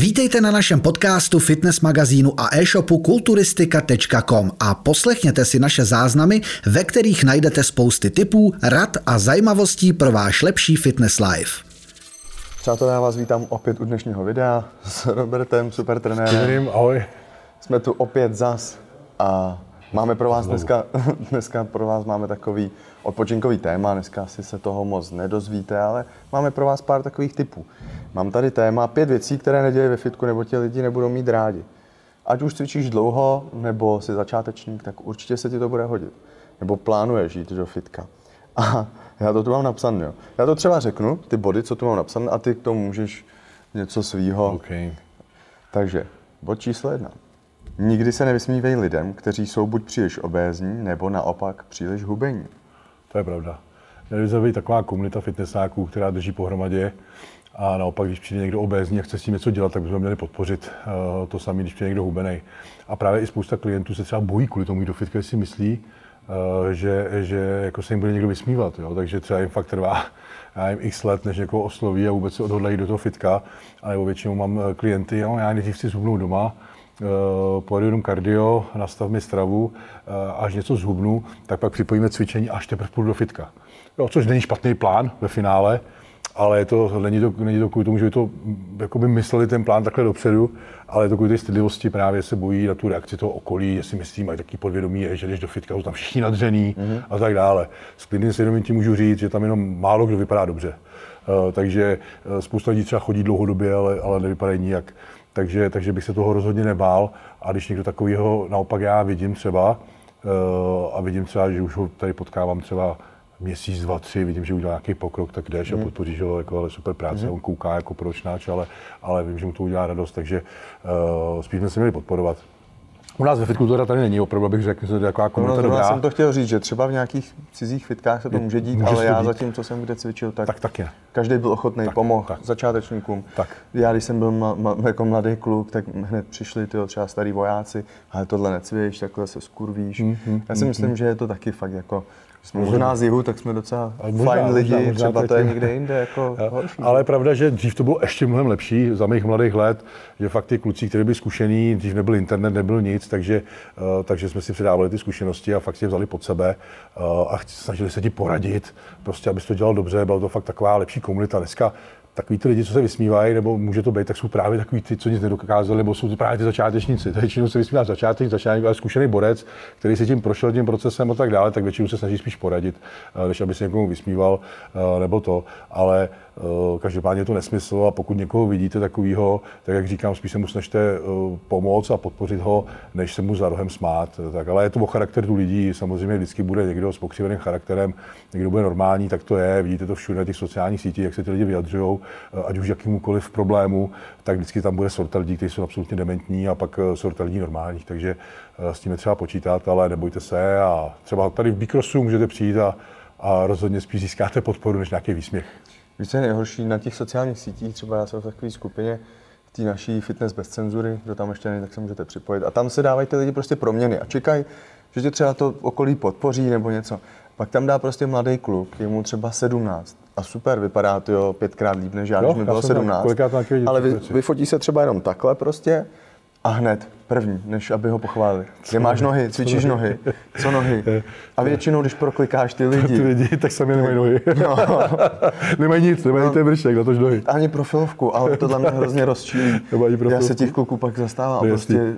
Vítejte na našem podcastu, fitness magazínu a e-shopu kulturistika.com a poslechněte si naše záznamy, ve kterých najdete spousty tipů, rad a zajímavostí pro váš lepší fitness life. Přátelé, já vás vítám opět u dnešního videa s Robertem, super trenérem. ahoj. Jsme tu opět zas a máme pro vás dneska, dneska pro vás máme takový odpočinkový téma, dneska asi se toho moc nedozvíte, ale máme pro vás pár takových typů. Mám tady téma pět věcí, které nedějí ve fitku, nebo tě lidi nebudou mít rádi. Ať už cvičíš dlouho, nebo jsi začátečník, tak určitě se ti to bude hodit. Nebo plánuješ jít do fitka. A já to tu mám napsané. Jo. Já to třeba řeknu, ty body, co tu mám napsané, a ty k tomu můžeš něco svýho. Okay. Takže, bod číslo jedna. Nikdy se nevysmívej lidem, kteří jsou buď příliš obézní, nebo naopak příliš hubení. To je pravda. Měli by být taková komunita fitnessáků, která drží pohromadě a naopak, když přijde někdo obézní a chce s tím něco dělat, tak bychom měli podpořit uh, to samé, když přijde někdo hubený. A právě i spousta klientů se třeba bojí kvůli tomu do fitka, si myslí, uh, že, že jako se jim bude někdo vysmívat. Jo? Takže třeba jim fakt trvá já nevím, x let, než někoho osloví a vůbec se odhodlají do toho fitka. A nebo většinou mám eh, klienty, jo, já nejdřív chci zhubnout doma, pojedu jenom kardio, nastav mi stravu, až něco zhubnu, tak pak připojíme cvičení až teprve půjdu do fitka. Jo, což není špatný plán ve finále, ale je to, není, to, není to kvůli tomu, že by to jakoby mysleli ten plán takhle dopředu, ale je to kvůli té stydlivosti právě se bojí na tu reakci toho okolí, jestli myslí, mají taký podvědomí, že jdeš do fitka, jsou tam všichni nadřený mm-hmm. a tak dále. S klidným svědomím ti můžu říct, že tam jenom málo kdo vypadá dobře. Uh, takže uh, spousta lidí třeba chodí dlouhodobě, ale, ale nevypadají nijak. Takže, takže bych se toho rozhodně nebál. A když někdo takového naopak já vidím třeba, uh, a vidím třeba, že už ho tady potkávám třeba měsíc, dva, tři, vidím, že udělá nějaký pokrok, tak jdeš mm. a mhm. podpoříš ho, jako, ale super práce, mm. on kouká jako pročnáč, ale, ale vím, že mu to udělá radost, takže uh, spíš jsme se měli podporovat. U nás ve fitku to tady není, opravdu bych řekl, že to je taková komunita no, dobrá. Já jsem to chtěl říct, že třeba v nějakých cizích fitkách se to může dít, může ale já dít. zatím, co jsem kde cvičil, tak, tak, tak je. každý byl ochotný pomoct začátečníkům. Tak. Já, když jsem byl ma, ma, jako mladý kluk, tak hned přišli tyjo, třeba starý vojáci, ale tohle necvič, takhle se skurvíš. Mm, mm, já si mm, myslím, že je to taky fakt jako jsme možná z jihu, tak jsme docela možná, fajn lidi, možná, možná třeba to je někde jinde jako horší. Ale je pravda, že dřív to bylo ještě mnohem lepší za mých mladých let, že fakt ty kluci, kteří byli zkušení, dřív nebyl internet, nebyl nic, takže, uh, takže jsme si předávali ty zkušenosti a fakt si je vzali pod sebe uh, a snažili se ti poradit, prostě, abys to dělal dobře, byla to fakt taková lepší komunita. Dneska takový ty lidi, co se vysmívají, nebo může to být, tak jsou právě takový ty, co nic nedokázali, nebo jsou to právě ty začátečníci. Většinou se vysmívá začátečník, začátečník, ale zkušený borec, který si tím prošel tím procesem a tak dále, tak většinou se snaží spíš poradit, eh, než aby se někomu vysmíval, eh, nebo to. Ale Eh, každopádně je to nesmysl a pokud někoho vidíte takového, tak jak říkám, spíš se mu snažte pomoct a podpořit ho, než se mu za rohem smát. Tak, ale je to o charakteru lidí, samozřejmě vždycky bude někdo s pokřiveným charakterem, někdo bude normální, tak to je, vidíte to všude na těch sociálních sítích, jak se ty lidi vyjadřují, eh, ať už jakýmukoliv problému, tak vždycky tam bude sorta lidí, kteří jsou absolutně dementní a pak sorta lidí normálních, takže s tím je třeba počítat, ale nebojte se a třeba tady v Bikrosu můžete přijít a, a rozhodně spíš získáte podporu než nějaký výsměch. Víš, nejhorší na těch sociálních sítích, třeba já jsem v takové skupině, v naší fitness bez cenzury, kdo tam ještě není, tak se můžete připojit. A tam se dávají ty lidi prostě proměny a čekají, že tě třeba to okolí podpoří nebo něco. Pak tam dá prostě mladý kluk, je mu třeba 17 a super, vypadá to jo, pětkrát líp než já, když mi bylo 17. Ale vy, vyfotí se třeba jenom takhle prostě a hned, první, než aby ho pochválili. Kde máš nohy, cvičíš nohy, co nohy. A většinou, když proklikáš ty lidi. Ty lidi, tak sami nemají nohy. No. nemají nic, nemají no. ten vršek, na tož nohy. Ani profilovku, ale to mě hrozně rozčílí. Já se těch kluků pak zastávám. Prostě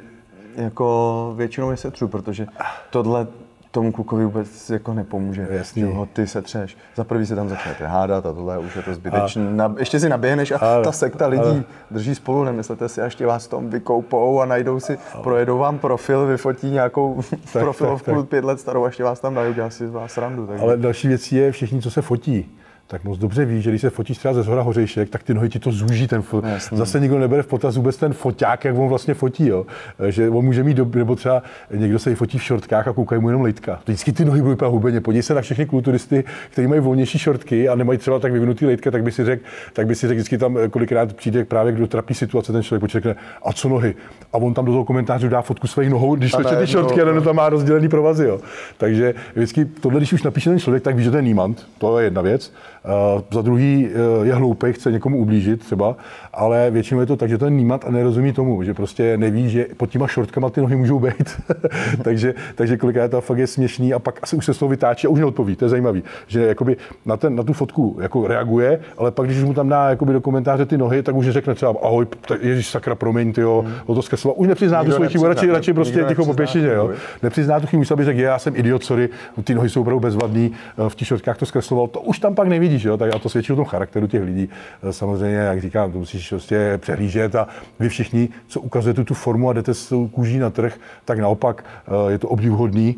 jako většinou je setřu, protože tohle tomu klukovi vůbec jako nepomůže. Jasný. Že ho ty se třeš. Za prvý se tam začnete hádat a tohle už je to zbytečné. Na, ještě si naběhneš a ale, ta sekta lidí ale, drží spolu, nemyslete si, a ještě vás tom vykoupou a najdou si, ale, projedou vám profil, vyfotí nějakou tak, profilovku tak, tak. pět let starou a ještě vás tam dají, udělá si z vás randu. Takže. Ale další věc je všichni, co se fotí tak moc dobře ví, že když se fotíš třeba ze zhora hořejšek, tak ty nohy ti to zúží ten fot. Jasný. Zase nikdo nebere v potaz vůbec ten foťák, jak on vlastně fotí, jo. Že on může mít doby, nebo třeba někdo se fotí v šortkách a koukají mu jenom litka. Vždycky ty nohy budou úplně hubeně. Podívej se na všechny kulturisty, kteří mají volnější šortky a nemají třeba tak vyvinutý litka, tak by si řekl, tak by si řekl, vždycky tam kolikrát přijde právě kdo trapí situace, ten člověk počekne, a co nohy? A on tam do toho komentářů dá fotku svých nohou, když sleče ty šortky no, a tam má rozdělený provazy, jo. Takže vždycky tohle, když už napíše ten člověk, tak ví, že to je nímant, to je jedna věc. Uh, za druhý uh, je hloupý, chce někomu ublížit třeba, ale většinou je to tak, že to je nímat a nerozumí tomu, že prostě neví, že pod těma šortkama ty nohy můžou být. takže, takže kolikrát to fakt je směšný a pak asi už se z toho vytáčí a už neodpoví. To je zajímavý, že jakoby na, ten, na tu fotku jako reaguje, ale pak když mu tam dá jakoby do komentáře ty nohy, tak už řekne třeba ahoj, ježíš sakra, promiň, ty jo, hmm. to zkresloval. Už nepřizná tu svoji chybu, radši, radši prostě ticho po pěšině, jo. Nepřizná tu chybu, aby řekl, já jsem idiot, sorry, ty nohy jsou opravdu bezvadný, eh, v těch šortkách to zkresloval, to už tam pak nevidíš, jo, tak a to svědčí o tom charakteru těch lidí. Eh, samozřejmě, jak říkám, to musíš prostě přehlížet a vy všichni, co ukazujete tu formu a jdete s tou kůží na trh, tak naopak eh, je to obdivuhodný.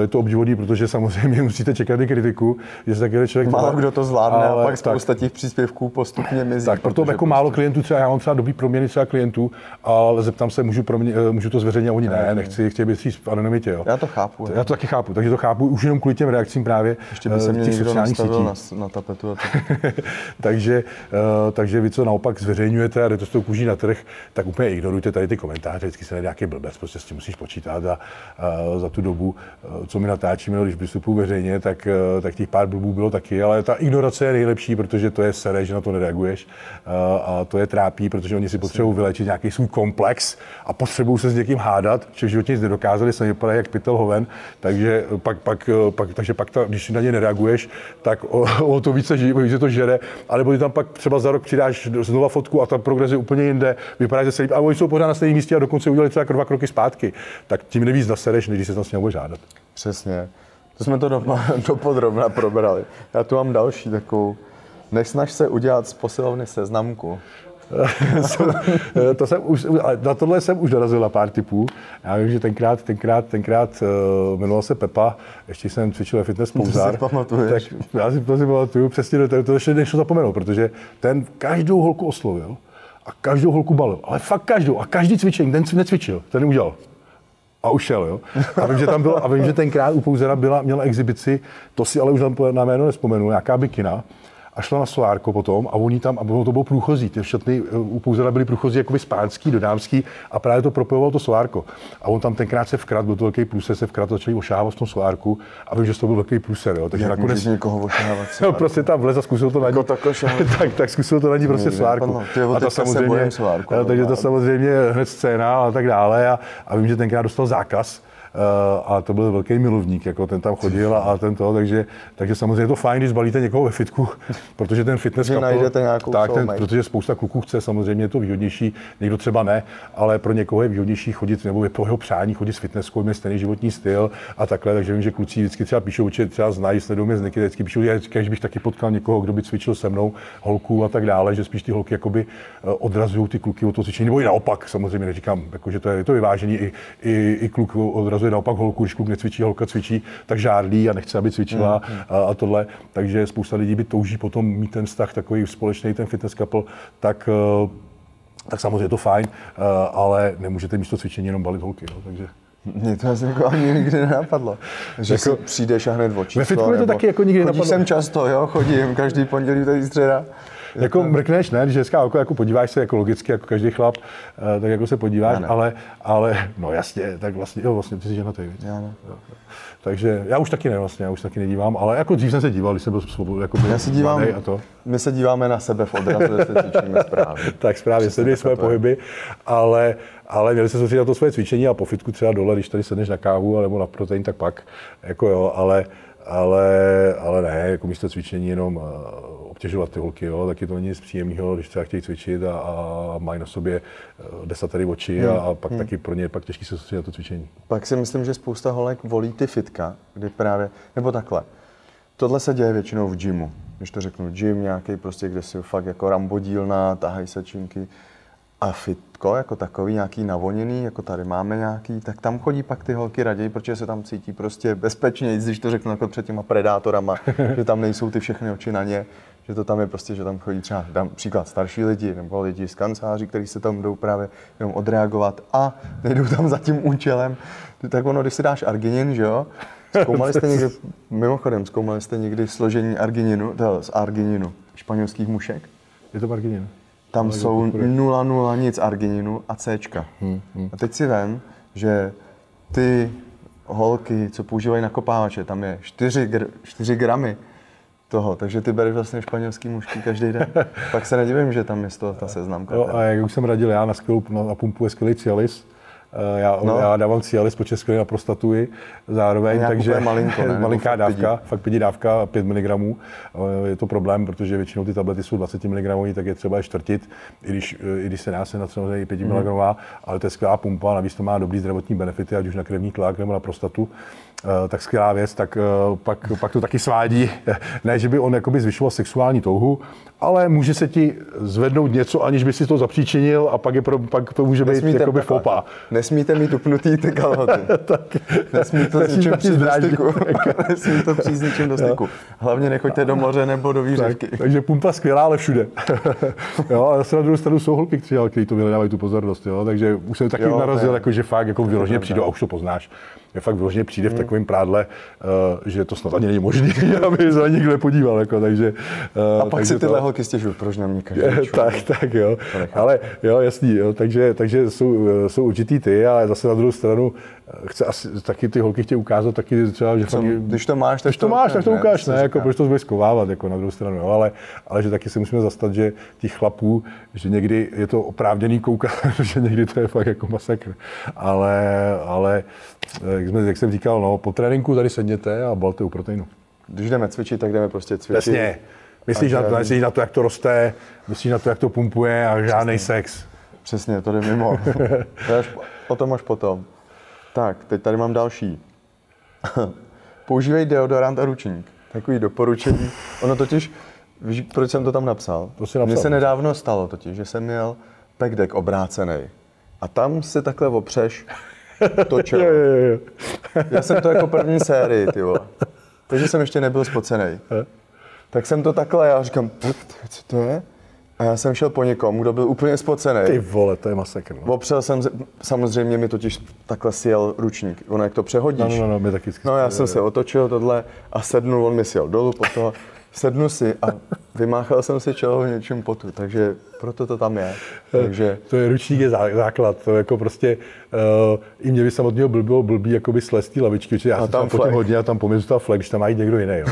Je to obdivuhodný, protože samozřejmě musíte čekat i kritiku, že se takový člověk. Málo kdo to zvládne, ale, a pak spousta těch příspěvků postupně mizí. Tak proto jako prostě... málo klientů, třeba já mám třeba dobrý proměny třeba klientů, ale zeptám se, můžu, promě, můžu to zveřejnit, oni ne, ne nechci, chtějí být v anonymitě. Jo. Já to chápu. Já to taky chápu, takže to chápu už jenom kvůli těm reakcím právě Ještě by se mě někdo nastavil na, na tapetu. A takže, uh, takže vy, co naopak zveřejňujete a jdete s tou kůží na trh, tak úplně ignorujte tady ty komentáře, vždycky se nějaký blbec, prostě s tím musíš počítat a uh, za tu dobu, uh, co my natáčíme, když vystupuji veřejně, tak, uh, tak těch pár blbů bylo taky, ale ta ignorace je nejlepší, protože to je sere, že na to nereaguješ uh, a to je trápí, protože oni si potřebují vylečit nějaký svůj komplex a potřebují se s někým hádat, že v životě nic nedokázali, se vypadají jak pytel hoven, takže pak, pak, pak, takže pak ta, když na ně nereaguješ, tak o, o to více že to žere, alebo ty tam pak třeba za rok přidáš znova fotku a ta progres je úplně jinde, vypadá, že se líp, a oni jsou pořád na stejném místě a dokonce udělali třeba dva kroky zpátky, tak tím nevíc nasereš, než když se tam s ním žádat. Přesně. To jsme to dopodrobna do probrali. Já tu mám další takovou. Nesnaž se udělat z posilovny seznamku. to jsem už, na tohle jsem už dorazil na pár typů. Já vím, že tenkrát, tenkrát, tenkrát uh, jmenoval se Pepa, ještě jsem cvičil fitness pouzár. To si tak já si to si pamatuju, přesně to, to ještě nešlo zapomenout, protože ten každou holku oslovil a každou holku balil, ale fakt každou a každý cvičení, ten necvičil, ten udělal a ušel, jo. A vím, že tam bylo, a vím, že tenkrát u Pouzera byla, měla exibici, to si ale už na jméno nespomenu, nějaká bikina, a šla na solárko potom a oni tam, a bylo to bylo průchozí, ty šatny eh, u Pouzera byly průchozí jakoby spánský, dodámský a právě to propojovalo to solárko. A on tam tenkrát se vkrat, byl to velký průser, se vkrat začali ošávat v tom solárku a vím, že to byl velký průser, jo. Takže Jak nakonec... někoho ošávat? no, prostě tam vlez a zkusil to na ní. Jako tak, tak, zkusil to na ní prostě solárku. a to samozřejmě, solárku, takže to samozřejmě hned scéna a tak dále a, a vím, že tenkrát dostal zákaz, a to byl velký milovník, jako ten tam chodil a ten to, takže, takže samozřejmě je to fajn, když balíte někoho ve fitku, protože ten fitness že nějakou tak, ten, protože spousta kluků chce, samozřejmě je to výhodnější, někdo třeba ne, ale pro někoho je výhodnější chodit, nebo je pro jeho přání chodit s fitnesskou, mít stejný životní styl a takhle, takže vím, že kluci vždycky třeba píšou, že třeba znají, sledují mě z Niky, vždycky píšou, že když bych taky potkal někoho, kdo by cvičil se mnou, holku a tak dále, že spíš ty holky jakoby eh, odrazují ty kluky od toho cvičení, nebo i naopak, samozřejmě neříkám, jako, že to je, je to vyvážení, i, i, i kluk odrazuje naopak holku, když kluk necvičí, holka cvičí, tak žádlí a nechce, aby cvičila mm, mm. A, a, tohle. Takže spousta lidí by touží potom mít ten vztah takový společný, ten fitness couple, tak eh, tak samozřejmě je to fajn, eh, ale nemůžete místo cvičení jenom balit holky. Jo, takže. Mně to asi jako ani nikdy nenapadlo. Že jako, si přijdeš a hned očíslo. Ve fitku to taky jako nikdy napadlo. jsem často, jo, chodím, každý pondělí tady středa. Jako mrkneš, ne, když hezká oko, jako podíváš se jako logicky, jako každý chlap, eh, tak jako se podíváš, ale, ale, no jasně, tak vlastně, jo, vlastně ty jsi ženatý, víc. Já ne. Jo. Takže já už taky ne vlastně, já už taky nedívám, ale jako dřív jsem se díval, když jsem byl svobodný, jako já se dívám, a to. My se díváme na sebe v odrazu, jestli cvičíme správně. tak správně, sleduji své pohyby, ale, ale měli se soustředit na to své cvičení a po fitku třeba dole, když tady sedneš na kávu nebo na protein, tak pak, jako jo, ale, ale, ale ne, jako místo cvičení jenom eh, obtěžovat ty holky, jo, taky to není nic příjemného, když třeba chtějí cvičit a, a mají na sobě eh, desatery oči hmm. a, a pak hmm. taky pro ně je pak těžký se soustředit na to cvičení. Pak si myslím, že spousta holek volí ty fitka, kdy právě, nebo takhle. Tohle se děje většinou v gymu. Když to řeknu, gym nějaký prostě, kde si fakt jako rambodílna, tahají sečinky a fitko jako takový, nějaký navoněný, jako tady máme nějaký, tak tam chodí pak ty holky raději, protože se tam cítí prostě bezpečně, když to řeknu jako před těma predátorama, že tam nejsou ty všechny oči na ně že to tam je prostě, že tam chodí třeba, dám příklad, starší lidi nebo lidi z kanceláří, kteří se tam jdou právě jenom odreagovat a nejdou tam za tím účelem. Tak ono, když si dáš arginin, že jo, Zkoumali jste někdy, mimochodem, zkoumali jste někdy složení argininu, z argininu, španělských mušek? Je to arginin. Tam Ale jsou 0,0 nic argininu a C. Hmm, hmm. A teď si vem, že ty holky, co používají nakopávače, tam je 4, gr- 4 gramy toho, takže ty bereš vlastně španělský mušky každý den. Pak se nedivím, že tam je to ta seznamka. Jo, a jak už jsem radil já na, skvělou, na pumpu je skvělý Cialis, já, no. já dávám Cialis po české na prostatu zároveň, takže malinko, ne? malinká dávka, pidi. fakt pěti dávka, 5 mg. Eh, je to problém, protože většinou ty tablety jsou 20 mg, tak je třeba je čtvrtit, i když, eh, i když se dá se na samozřejmě 5 mg, mm. ale to je skvělá pumpa, navíc to má dobrý zdravotní benefity, ať už na krevní tlak nebo na prostatu. Eh, tak skvělá věc, tak eh, pak, pak to taky svádí. Ne, že by on jakoby zvyšoval sexuální touhu, ale může se ti zvednout něco, aniž by si to zapříčinil a pak, je pro, pak to může být jakoby fopa. Nesmíte mít upnutý ty kalhoty. tak, Nesmí to s ničím přijít do styku. Nesmí to přijít s ničím do styku. Hlavně nechoďte do moře nebo do výřivky. Tak, takže pumpa skvělá, ale všude. jo, a zase na druhou stranu jsou holky, kteří to vyhledávají tu pozornost. Jo, takže už jsem taky jo, narazil, jako, že fakt jako vyloženě přijdu a už to poznáš je fakt vyloženě přijde v hmm. takovém prádle, uh, že to snad ani není možné, aby se nikdo nepodíval. Jako, takže, uh, a pak takže si tyhle to... holky stěžují, proč na mě každý Tak, tak jo. Ale jo, jasný, jo, takže, takže jsou, eh, jsou určitý ty, ale zase na druhou stranu chce asi, taky ty holky chtějí ukázat taky třeba, že Co, fakt, když to máš, tak když to, to máš, tak to ukáž, ne, ne jako proč to budeš skovávat, jako na druhou stranu, jo, ale, ale že taky se musíme zastat, že těch chlapů, že někdy je to oprávněný koukat, že někdy to je fakt jako masakr, ale, ale jak, jsme, jak jsem říkal, no, po tréninku tady sedněte a balte u proteinu. Když jdeme cvičit, tak jdeme prostě cvičit. Jasně. Myslíš na, to, myslíš na to, jak to roste, myslíš na to, jak to pumpuje a žádný sex. Přesně, to jde mimo. to až, o tom až potom. Tak, teď tady mám další. Používej deodorant a ručník. Takový doporučení. Ono totiž, víš, proč jsem to tam napsal? To napsal. Mně se nedávno stalo totiž, že jsem měl pack deck obrácený. A tam si takhle opřeš točil. jo, jo, jo. Já jsem to jako první sérii, ty vole. Takže jsem ještě nebyl spocený. Tak jsem to takhle, já říkám, co to je? A já jsem šel po někom, kdo byl úplně spocený. Ty vole, to je masakr. No. Opřel jsem, samozřejmě mi totiž takhle sjel ručník. Ono, jak to přehodíš. No, no, no, my taky no já jsem se otočil tohle a sednul, on mi sjel dolů po toho sednu si a vymáchal jsem si čelo v něčem potu, takže proto to tam je. Takže... To je ručník je základ, to jako prostě uh, i mě by samotného bylo blbý jakoby slez lavičky, protože já a jsem tam potom hodně a tam po mě zůstal flek, že tam má jít někdo jiný. Jo.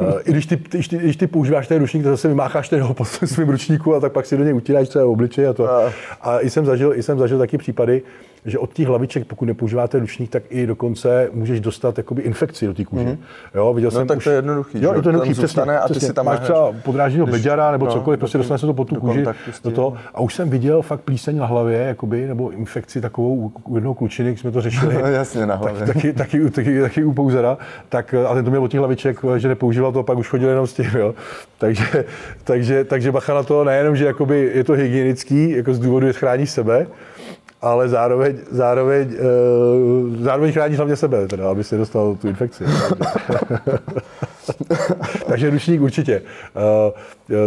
uh, I když ty, když, ty, když ty používáš ten ručník, tak zase vymácháš ten po svým ručníku a tak pak si do něj utíráš třeba obličej a to. A, a i, jsem zažil, i jsem zažil taky případy, že od těch hlaviček, pokud nepoužíváte ručník, tak i dokonce můžeš dostat jakoby infekci do té kůže. Mm-hmm. Jo, viděl no, jsem tak už... to je jednoduchý. Jo, je to jednoduchý, přesně, a ty přesně. si tam máš třeba podrážního beďara nebo no, cokoliv, prostě dostane se to pod tu kůži do toho. A už jsem viděl fakt plíseň na hlavě, jakoby, nebo infekci takovou u jednoho klučiny, jak jsme to řešili. Jasně, na hlavě. Tak, taky, taky, taky, taky, u pouzera. Tak, a ten to měl od těch hlaviček, že nepoužíval to, a pak už chodil jenom s tím. Jo. Takže, takže, takže bacha na to, nejenom, že jakoby je to hygienický, jako z důvodu, že chrání sebe, ale zároveň, zároveň, uh, zároveň chrání hlavně sebe, teda, aby si dostal tu infekci. Takže ručník určitě. Uh,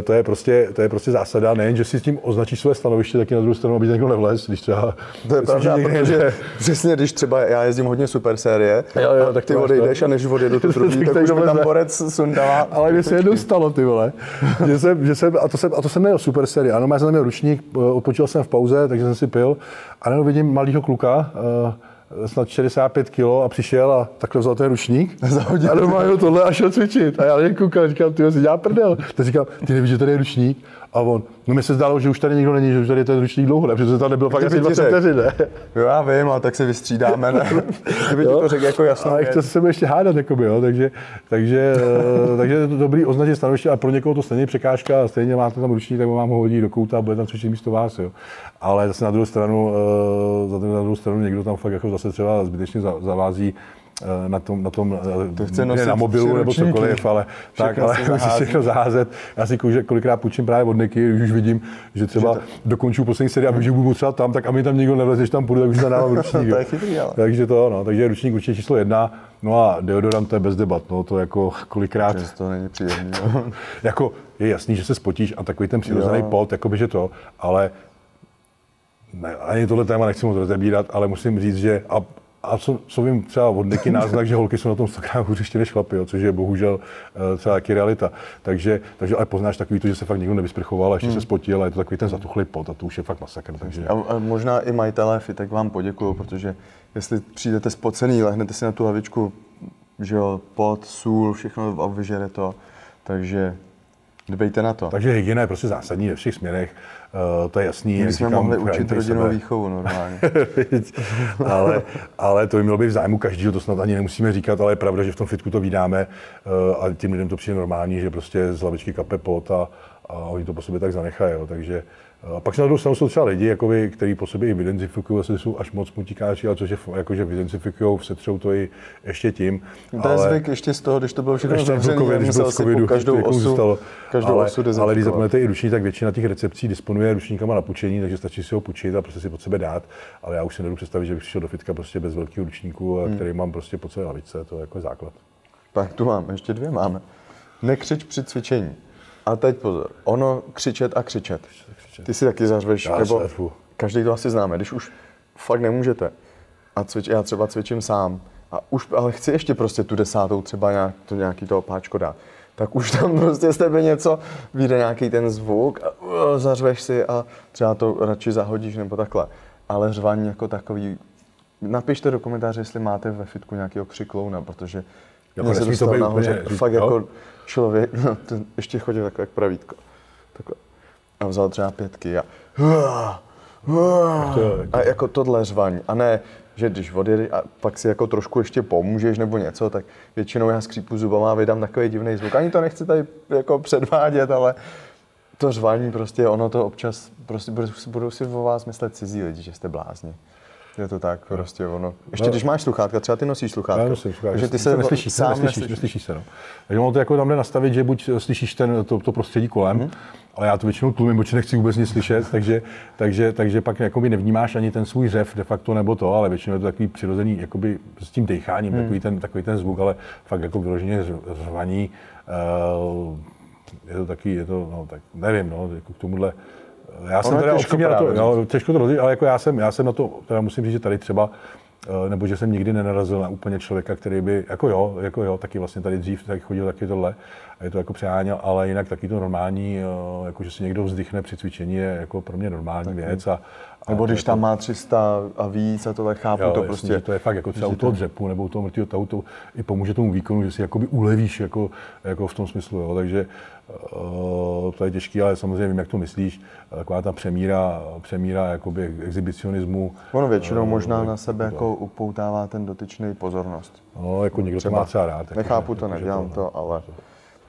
to, je prostě, to je prostě zásada, nejen, že si s tím označí své stanoviště, taky na druhou stranu, aby někdo nevlez, když třeba... To je pravda, protože přesně, když třeba já jezdím hodně super série, jo, jo, tak ty odejdeš a než odjedu tu trubí, tak už mi tam borec sundává. Ale mě se jednou stalo, ty vole, že jsem, že jsem, a, to jsem, a to jsem měl super série, ano, já jsem měl ručník, eh, odpočil jsem v pauze, takže jsem si pil najednou vidím malého kluka, uh, snad 65 kg a přišel a takhle vzal ten ručník Zahodil. a doma tohle a šel cvičit. A já jen koukal, říkám, ty si dělá prdel. Tak říkám, ty nevíš, že tady je ručník? A on, no mi se zdálo, že už tady nikdo není, že už tady je ten ručník dlouho, ne? Protože to nebylo fakt asi 20 vteřin, ne? Jo, já vím, ale tak se vystřídáme, ne? Kdyby ti to řekl jako jasno. A chce se ještě hádat, jakoby, jo? Takže, takže, eh, takže je to dobrý označit stanoviště, a pro někoho to stejně překážka, a stejně máte tam ručník, tak vám ho hodí do kouta a bude tam cvičit místo vás, jo? Ale zase na druhou stranu, eh, za na druhou stranu někdo tam fakt jako zase třeba zbytečně zavází na tom, na tom to chce ne, na mobilu nebo cokoliv, ale, tak, ale musíš všechno zaházet. Já si kolikrát půjčím právě od Niky, když už vidím, že třeba to... dokonču poslední sérii a vím, že budu třeba tam, tak a mi tam někdo nevleze, že tam půjdu, tak už zadávám ručník. to je chytrý, ale. Takže to, no, takže ručník určitě číslo jedna. No a deodorant to je bez debat, no, to jako kolikrát... to není příjemný, jako je jasný, že se spotíš a takový ten přirozený pot, jakoby, že to, ale ne, ani tohle téma nechci moc rozebírat, ale musím říct, že a a co, co vím třeba od Niky náznak, že holky jsou na tom stokrát hůř ještě než chlapy, jo, což je bohužel uh, třeba taky realita. Takže, takže ale poznáš takový to, že se fakt nikdo nevysprchoval a ještě hmm. se spotil a je to takový ten zatuchlý pot a to už je fakt masakr. Takže... A, a možná i majitelé fitek vám poděkuju, protože jestli přijdete spocený, lehnete si na tu lavičku, že jo, pot, sůl, všechno a vyžere to, Takže dbejte na to. Takže hygiena je prostě zásadní ve všech směrech, uh, to je jasný. My jsme mohli učit rodinnou výchovu normálně. ale, ale to by mělo být v zájmu každého, to snad ani nemusíme říkat, ale je pravda, že v tom fitku to vydáme uh, a tím lidem to přijde normální, že prostě z lavičky kape pot a, a oni to po sobě tak zanechají. Jo. Takže a pak se na druhou stranu jsou třeba lidi, jakoby, kteří po sobě i identifikují, asi jsou až moc mutíkáři, ale což je, jakože identifikují, setřou to i ještě tím. To je zvyk ještě z toho, když to bylo všechno zavřené, COVID, když byl COVIDu, každou osu, zůstalo. každou ale, osu ale když zapnete i ručník, tak většina těch recepcí disponuje ručníkama na půjčení, takže stačí si ho půjčit a prostě si pod sebe dát. Ale já už si nedodu představit, že bych přišel do fitka prostě bez velkého ručníku, hmm. který mám prostě po celé lavice, to je jako základ. Tak tu máme, ještě dvě máme. Nekřič při cvičení. A teď pozor, ono křičet a křičet. Ty si taky zařveš, Já nebo řvu. každý to asi známe, když už fakt nemůžete. A cvič, já třeba cvičím sám, a už, ale chci ještě prostě tu desátou třeba nějak, to nějaký to páčko dát. Tak už tam prostě z tebe něco, vyjde nějaký ten zvuk a uh, zařveš si a třeba to radši zahodíš nebo takhle. Ale řvaní jako takový, napište do komentáře, jestli máte ve fitku nějakého křiklouna, protože Jako se nesmí to být nahoře, úplně- fakt jo? jako člověk, no, ten ještě chodil takhle jak pravítko. Takhle. A vzal třeba pětky a a jako tohle řvaní. A ne, že když odjede a pak si jako trošku ještě pomůžeš nebo něco, tak většinou já skřípu zubama a vydám takový divný zvuk. Ani to nechci tady jako předvádět, ale to řvání prostě, ono to občas, prostě budou, budou si o vás myslet cizí lidi, že jste blázni. Je to tak, prostě ono. Ještě No. když máš sluchátka, třeba ty nosíš sluchátka. Já nosím sluchátka, Takže ty se neslyšíš, sám neslyšíš, neslyšíš. neslyšíš se, no. Takže ono to jako tam jde nastavit, že buď slyšíš ten, to, to prostředí kolem, mm-hmm. ale já to většinou tlumím, protože nechci vůbec nic slyšet, takže, takže, takže pak jakoby nevnímáš ani ten svůj řev de facto nebo to, ale většinou je to takový přirozený jakoby s tím decháním, Mhm. mm. takový, ten, takový ten zvuk, ale fakt jako vyloženě řvaní, uh, je to taky, je to, no tak nevím, no, jako k tomuhle, já jsem teda těžko na to, jo, těžko to rozdělit, ale jako já jsem, já jsem na to, teda musím říct, že tady třeba eh, nebo že jsem nikdy nenarazil na úplně člověka, který by, jako jo, jako jo, taky vlastně tady dřív tak chodil taky tohle, a je to jako přeháněl, ale jinak taky to normální, eh, jako že si někdo vzdychne při cvičení je jako pro mě normální věc. A, a Nebo to když tam to- má 300 a víc a tohle chápu, Jo, to jasně, prostě. to je fakt jako třeba u toho dřepu nebo u toho mrtvého tahu, to i pomůže tomu výkonu, že si jakoby ulevíš jako, jako v tom smyslu, jo. takže uh, to je těžké, ale samozřejmě vím, jak to myslíš, taková ta přemíra, přemíra jakoby exhibicionismu. Ono většinou eh, možná tak- na sebe jako upoutává ten dotyčný pozornost. No, jako někdo to má třeba rád. jako, Nechápu to, jako, nedělám to, ale...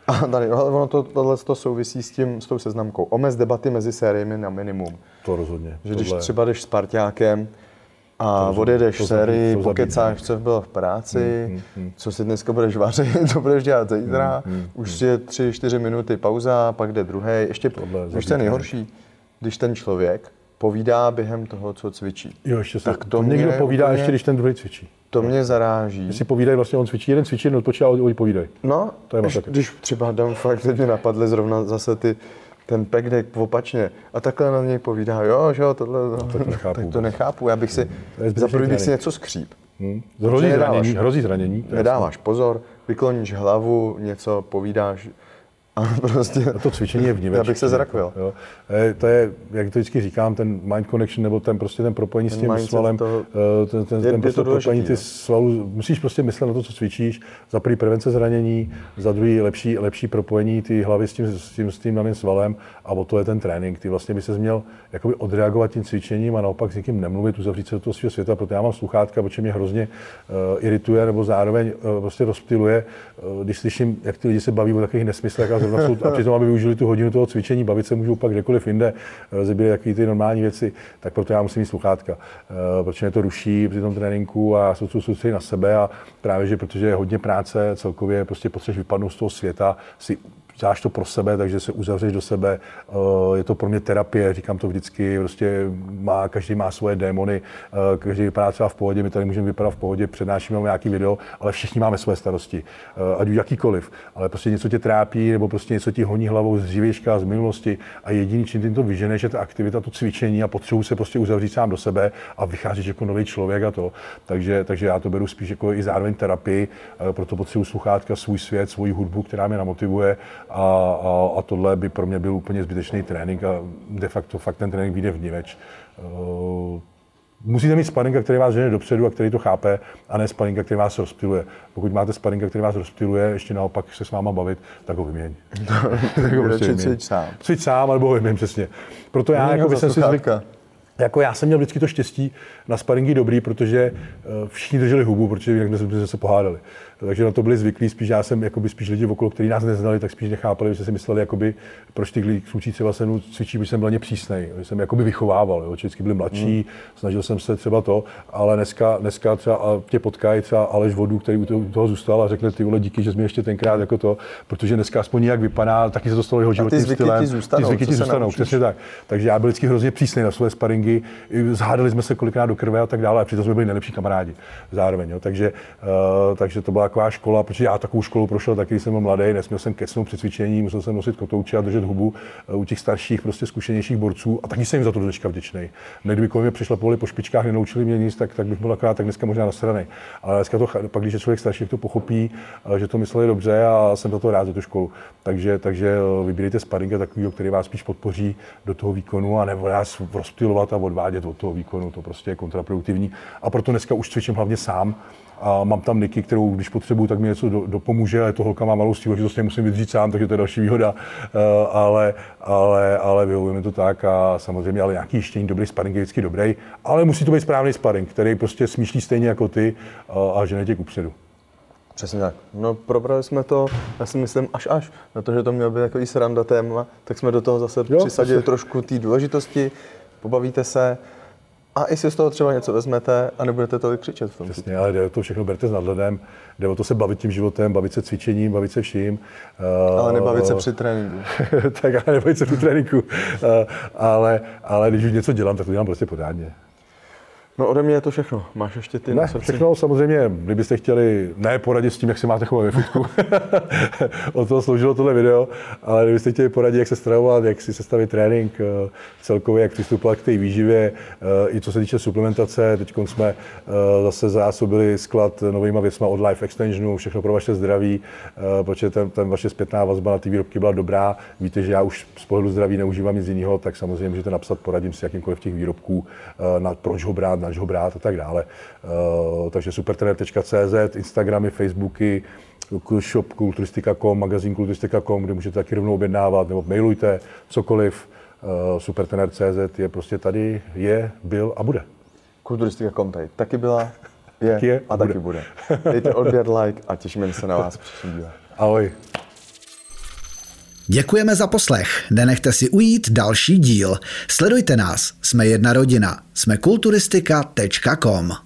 A tady, ono to, tohle to souvisí s tím, s tou seznamkou. Omez debaty mezi sériemi na minimum. To rozhodně. Že když Tohle- třeba jdeš s parťákem a To- odjedeš to sérii, pokecáš, co bylo v práci, Hmm, co si dneska budeš vařit, to budeš dělat zítra, už je tři, čtyři minuty pauza, pak jde druhý. Ještě, Tohle to je nejhorší, když ten člověk povídá během toho, co cvičí. Jo, ještě se, Tak to to někdo mě povídá úplně- ještě, když ten druhý cvičí. To mě zaráží. Když si povídají, vlastně on cvičí, jeden cvičí, jeden odpočívá, oni povídají. No, To je když, když třeba dám fakt, teď mě napadly zrovna zase ty, ten pack deck opačně a takhle na něj povídá, jo, že jo, tohle, no, to nechápu tak to nechápu, já bych si, To za prvý bych si něco skříp. Hm? Hrozí zranění, hrozí zranění. to Nedáváš pozor, vykloníš hlavu, něco povídáš a prostě... A to cvičení je vníveč. Já bych se zrakvil. Jo. E, To je, jak to vždycky říkám, ten mind connection, nebo ten prostě ten propojení s Ten tím mindset svalem, toho- eh, ten, ten, je- ten prostě propojení ty jo. svalů, musíš prostě myslet na to, co cvičíš, za prvý prevence zranění, za druhý lepší, lepší propojení ty hlavy s tím, s tím, s tím daným svalem a o to je ten trénink. Ty vlastně by se měl jakoby odreagovat tím cvičením a naopak s někým nemluvit, uzavřít se do toho svého světa, protože já mám sluchátka, protože mě hrozně uh, irituje nebo zároveň uh, prostě rozptiluje, uh, když slyším, jak ty lidi se baví o takových nesmyslech a, a přitom, aby využili tu hodinu toho cvičení, bavit se můžou pak kdekoliv jinde, uh, rozebírat takové ty normální věci, tak proto já musím mít sluchátka, uh, protože mě to ruší při tom tréninku a jsou soustředit na sebe a právě, že protože je hodně práce, celkově prostě potřebuješ vypadnout z toho světa, si děláš to pro sebe, takže se uzavřeš do sebe. Eh, Je to pro mě terapie, říkám to vždycky, prostě má, každý má svoje démony, eh, každý vypadá třeba v pohodě, my tady můžeme vypadat v pohodě, přednášíme nějaký video, ale všichni máme svoje starosti, eh, ať už jakýkoliv, ale prostě něco tě trápí, nebo prostě něco ti honí hlavou z dřívějška, z minulosti a jediný, čím ty to vyžene, že ta aktivita, to cvičení a potřebuji se prostě uzavřít sám do sebe a vycházíš jako nový člověk a to. Takže, takže já to beru spíš jako i zároveň terapii, proto potřebuji sluchátka, svůj svět, svoji hudbu, která mě namotivuje a, a, a tohle by pro mě byl úplně zbytečný trénink a de facto fakt ten trénink vyjde vníveč. Eh, musíte mít sparinga, který vás žene dopředu a který to chápe, a ne sparinga, který vás rozptiluje. Pokud máte sparinga, který vás rozptiluje, ještě naopak se s váma bavit, tak ho vyměň. tak ho prostě vyměň. sám. Cvič sám, nebo ho vyměň přesně. Proto já jako jsem si zvyk, jako já jsem měl vždycky to štěstí na sparingy dobrý, protože eh, všichni drželi hubu, protože jinak jsme se pohádali takže na to byli zvyklí. Spíš já jsem jakoby, spíš lidi okolo, kteří nás neznali, tak spíš nechápali, že si mysleli, jakoby, proč ty kluci třeba se mnou cvičí, protože jsem byl přísnej, že jsem jakoby vychovával. Jo. Vždycky byli mladší, hmm. snažil jsem se třeba to, ale dneska, dneska třeba tě potkají třeba Aleš Vodu, který u toho, u toho zůstal a řekne ty vole díky, že jsi mi ještě tenkrát jako to, protože dneska aspoň nějak vypadá, taky se to stalo jeho životním ty stylem. Ti zůstanou, ty zvyky ti zůstanou, přesně tak. Takže já byl vždycky hrozně přísný na své sparingy, zhádali jsme se kolikrát do krve a tak dále, a přitom jsme byli nejlepší kamarádi zároveň. Jo. Takže, uh, takže to byla taková škola, protože já takovou školu prošel taky, jsem byl mladý, nesměl jsem kecnout při cvičení, musel jsem nosit kotouče a držet hubu eh, u těch starších, prostě zkušenějších borců a taky jsem jim za to dneška vděčný. Kdyby kolem mě povoli po špičkách, nenaučili mě nic, tak, tak bych byl akorát tak dneska možná nasraný. Ale dneska to, pak, když je člověk starší, to pochopí, eh, že to mysleli dobře a jsem za to rád za tu školu. Takže, takže vybírejte sparinga takového, který vás spíš podpoří do toho výkonu a nebo vás rozptilovat a odvádět od toho výkonu. To prostě je kontraproduktivní. A proto dneska už cvičím hlavně sám, a mám tam Niky, kterou když potřebuju, tak mi něco do, dopomůže, ale to holka má malou stílu, že to s musím vydřít sám, takže to je další výhoda, uh, ale, ale, ale vyhovuje mi to tak a samozřejmě, ale nějaký jištění, dobrý sparring je vždycky dobrý, ale musí to být správný sparring, který prostě smýšlí stejně jako ty uh, a žene tě kupředu. Přesně tak. No probrali jsme to, já si myslím, až až. Na to, že to mělo být takový sranda téma, tak jsme do toho zase jo, přisadili trošku té důležitosti, pobavíte se, a i si z toho třeba něco vezmete a nebudete tolik křičet v tom. Přesně, ale jde o to všechno berte s nadhledem, jde o to se bavit tím životem, bavit se cvičením, bavit se vším. Ale nebavit se při tréninku. tak ale nebavit se při tréninku. ale, ale když už něco dělám, tak to dělám prostě pořádně. No ode mě je to všechno. Máš ještě ty ne, všechno samozřejmě. Kdybyste chtěli ne poradit s tím, jak si máte chovat ve fitku, o toho sloužilo tohle video, ale kdybyste chtěli poradit, jak se stravovat, jak si sestavit trénink, eh, celkově, jak přistupovat k té výživě, eh, i co se týče suplementace. Teď jsme eh, zase zásobili sklad novýma věcma od Life Extensionu, všechno pro vaše zdraví, protože ten, ten vaše zpětná vazba na ty výrobky byla dobrá. Víte, že já už z pohledu zdraví neužívám nic jiného, tak samozřejmě můžete napsat, poradím si jakýmkoliv těch výrobků, na proč ho brát, na ho brát a tak dále. Uh, takže supertrener.cz, Instagramy, Facebooky, shop kulturistika.com, magazín kulturistika.com, kde můžete taky rovnou objednávat, nebo mailujte, cokoliv. Uh, supertrener.cz je prostě tady, je, byl a bude. Kulturistika.com tady taky byla, je, je a bude. taky bude. Dejte odběr, like a těšíme se na vás příští Ahoj. Děkujeme za poslech. Nenechte si ujít další díl. Sledujte nás. Jsme jedna rodina. Jsme kulturistika.com.